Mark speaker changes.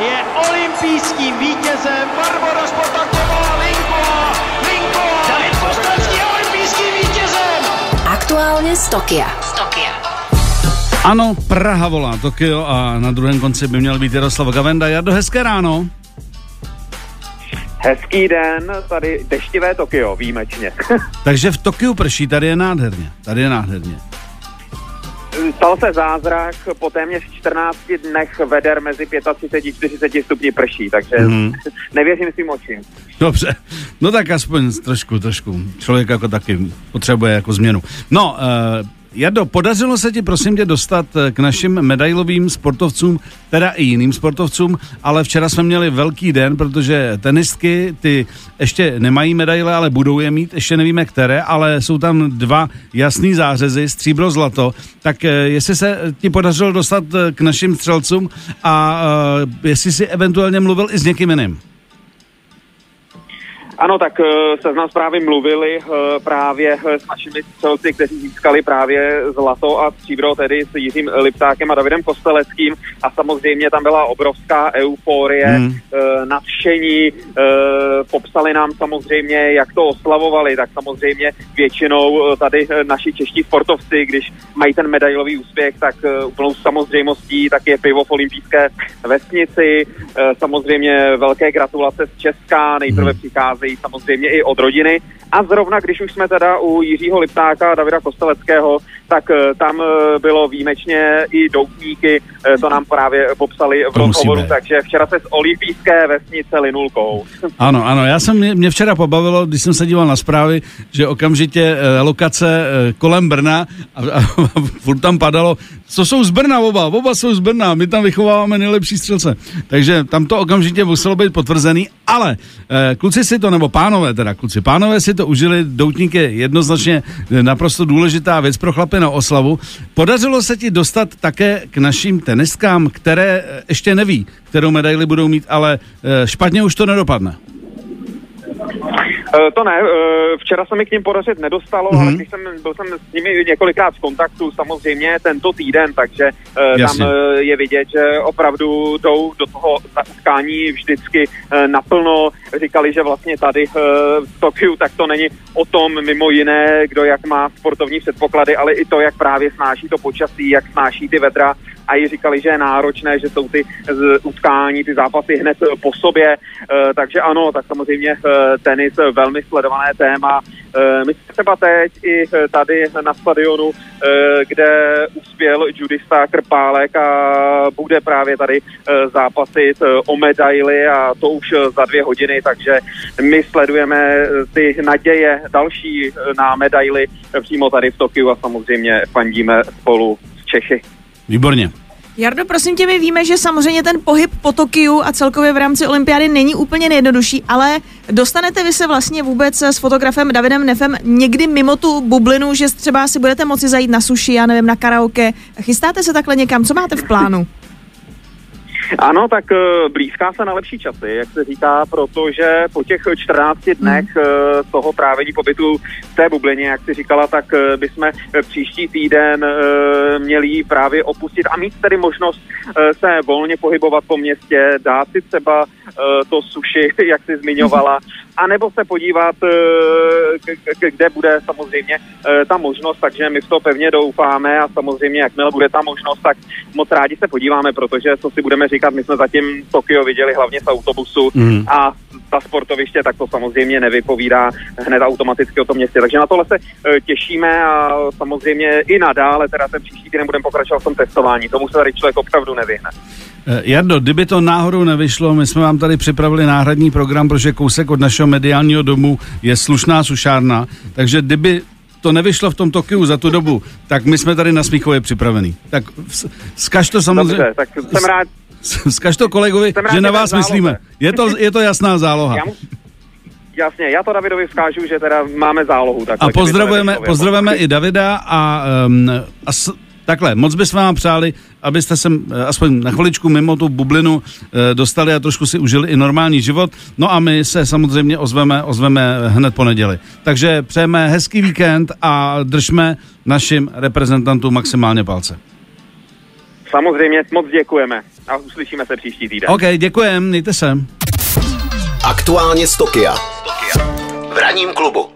Speaker 1: je olympijským vítězem Barbora Spotaková Linková. Linková. David Kostelský je olympijským vítězem.
Speaker 2: Aktuálně z Tokia. Z Tokia.
Speaker 3: Ano, Praha volá Tokio a na druhém konci by měl být Jaroslav Gavenda. Jardo, hezké ráno.
Speaker 4: Hezký den, tady deštivé Tokio, výjimečně.
Speaker 3: Takže v Tokiu prší, tady je nádherně. Tady je nádherně.
Speaker 4: Stal se zázrak, po téměř 14 dnech veder mezi 35 a 40 stupni prší, takže mm. nevěřím svým očím.
Speaker 3: Dobře, no tak aspoň trošku, trošku. Člověk jako taky potřebuje jako změnu. No, uh, Jado, podařilo se ti prosím tě dostat eh, k našim medailovým sportovcům, teda i jiným sportovcům, ale včera jsme měli velký den, protože tenistky ty ještě nemají medaile, ale budou je mít, ještě nevíme které, ale jsou tam dva jasný zářezy, stříbro, zlato, tak eh, jestli se ti podařilo dostat eh, k našim střelcům a jestli si eventuálně mluvil i s někým jiným.
Speaker 4: Ano, tak uh, seznam zprávy mluvili uh, právě s našimi střelci, kteří získali právě zlato a stříbro, tedy s Jiřím Liptákem a Davidem Kosteleckým a samozřejmě tam byla obrovská euforie, hmm. uh, nadšení, uh, popsali nám samozřejmě, jak to oslavovali, tak samozřejmě většinou tady naši čeští sportovci, když mají ten medailový úspěch, tak úplnou samozřejmostí tak je pivo v olympijské vesnici, samozřejmě velké gratulace z Česka, nejprve hmm. přichází pocházejí samozřejmě i od rodiny. A zrovna, když už jsme teda u Jiřího Liptáka a Davida Kosteleckého, tak eh, tam eh, bylo výjimečně i doutníky, to nám právě popsali v rozhovoru, takže včera se z olympijské vesnice linulkou.
Speaker 3: Ano, ano, já jsem, mě včera pobavilo, když jsem se díval na zprávy, že okamžitě lokace kolem Brna a, a, a furt tam padalo, co jsou z Brna oba, oba jsou z Brna, my tam vychováváme nejlepší střelce. Takže tam to okamžitě muselo být potvrzený, ale eh, kluci si to, nebo pánové teda, kluci, pánové si to užili, doutník je jednoznačně naprosto důležitá věc pro chlapy na oslavu. Podařilo se ti dostat také k našim tenistkám, které eh, ještě neví, kterou medaili budou mít, ale eh, špatně už to nedopadne.
Speaker 4: Uh, to ne, včera se mi k ním podařit nedostalo, mm-hmm. ale když jsem, byl jsem s nimi několikrát v kontaktu, samozřejmě tento týden, takže uh, tam je vidět, že opravdu jdou do toho utkání vždycky naplno. Říkali, že vlastně tady v Tokiu tak to není o tom mimo jiné, kdo jak má sportovní předpoklady, ale i to, jak právě snáší to počasí, jak snáší ty vedra a i říkali, že je náročné, že jsou ty utkání, ty zápasy hned po sobě, takže ano, tak samozřejmě tenis velmi sledované téma. My třeba teď i tady na stadionu, kde uspěl judista Krpálek a bude právě tady zápasit o medaily a to už za dvě hodiny, takže my sledujeme ty naděje další na medaily přímo tady v Tokiu a samozřejmě fandíme spolu s Čechy.
Speaker 3: Výborně.
Speaker 5: Jardo, prosím tě, my víme, že samozřejmě ten pohyb po Tokiu a celkově v rámci olympiády není úplně nejjednodušší, ale dostanete vy se vlastně vůbec s fotografem Davidem Nefem někdy mimo tu bublinu, že třeba si budete moci zajít na suši, já nevím, na karaoke. Chystáte se takhle někam? Co máte v plánu?
Speaker 4: Ano, tak uh, blízká se na lepší časy, jak se říká, protože po těch 14 dnech uh, toho trávení pobytu v té bublině, jak si říkala, tak uh, bychom příští týden měli právě opustit a mít tedy možnost se volně pohybovat po městě, dát si třeba to suši, jak si zmiňovala, anebo se podívat, kde bude samozřejmě ta možnost, takže my v to pevně doufáme a samozřejmě, jakmile bude ta možnost, tak moc rádi se podíváme, protože co si budeme říkat, my jsme zatím Tokio viděli hlavně z autobusu mm. a ta sportoviště, tak to samozřejmě nevypovídá hned automaticky o tom městě. Takže na tohle se e, těšíme a samozřejmě i nadále, teda ten příští týden budeme pokračovat v tom testování. Tomu se tady člověk opravdu nevyhne.
Speaker 3: E, Jardo, kdyby to náhodou nevyšlo, my jsme vám tady připravili náhradní program, protože kousek od našeho mediálního domu je slušná sušárna, takže kdyby to nevyšlo v tom Tokiu za tu dobu, tak my jsme tady na Smíchově připravení. Tak zkaž to samozřejmě...
Speaker 4: Dobře, tak jsem rád,
Speaker 3: Zkaž to kolegovi, že na vás myslíme. Je to, je to jasná záloha.
Speaker 4: Já mu, jasně, já to Davidovi vzkážu, že teda máme zálohu.
Speaker 3: Takhle, a pozdravujeme, pozdravujeme i Davida a, um, a s, takhle, moc bychom vám přáli, abyste se eh, aspoň na chviličku mimo tu bublinu e, dostali a trošku si užili i normální život. No a my se samozřejmě ozveme, ozveme hned po neděli. Takže přejeme hezký víkend a držme našim reprezentantům maximálně palce.
Speaker 4: Samozřejmě moc děkujeme. a uslyšíme se příští týden.
Speaker 3: OK, děkujem, mějte se.
Speaker 6: Aktuálně z Tokia. V ranním klubu.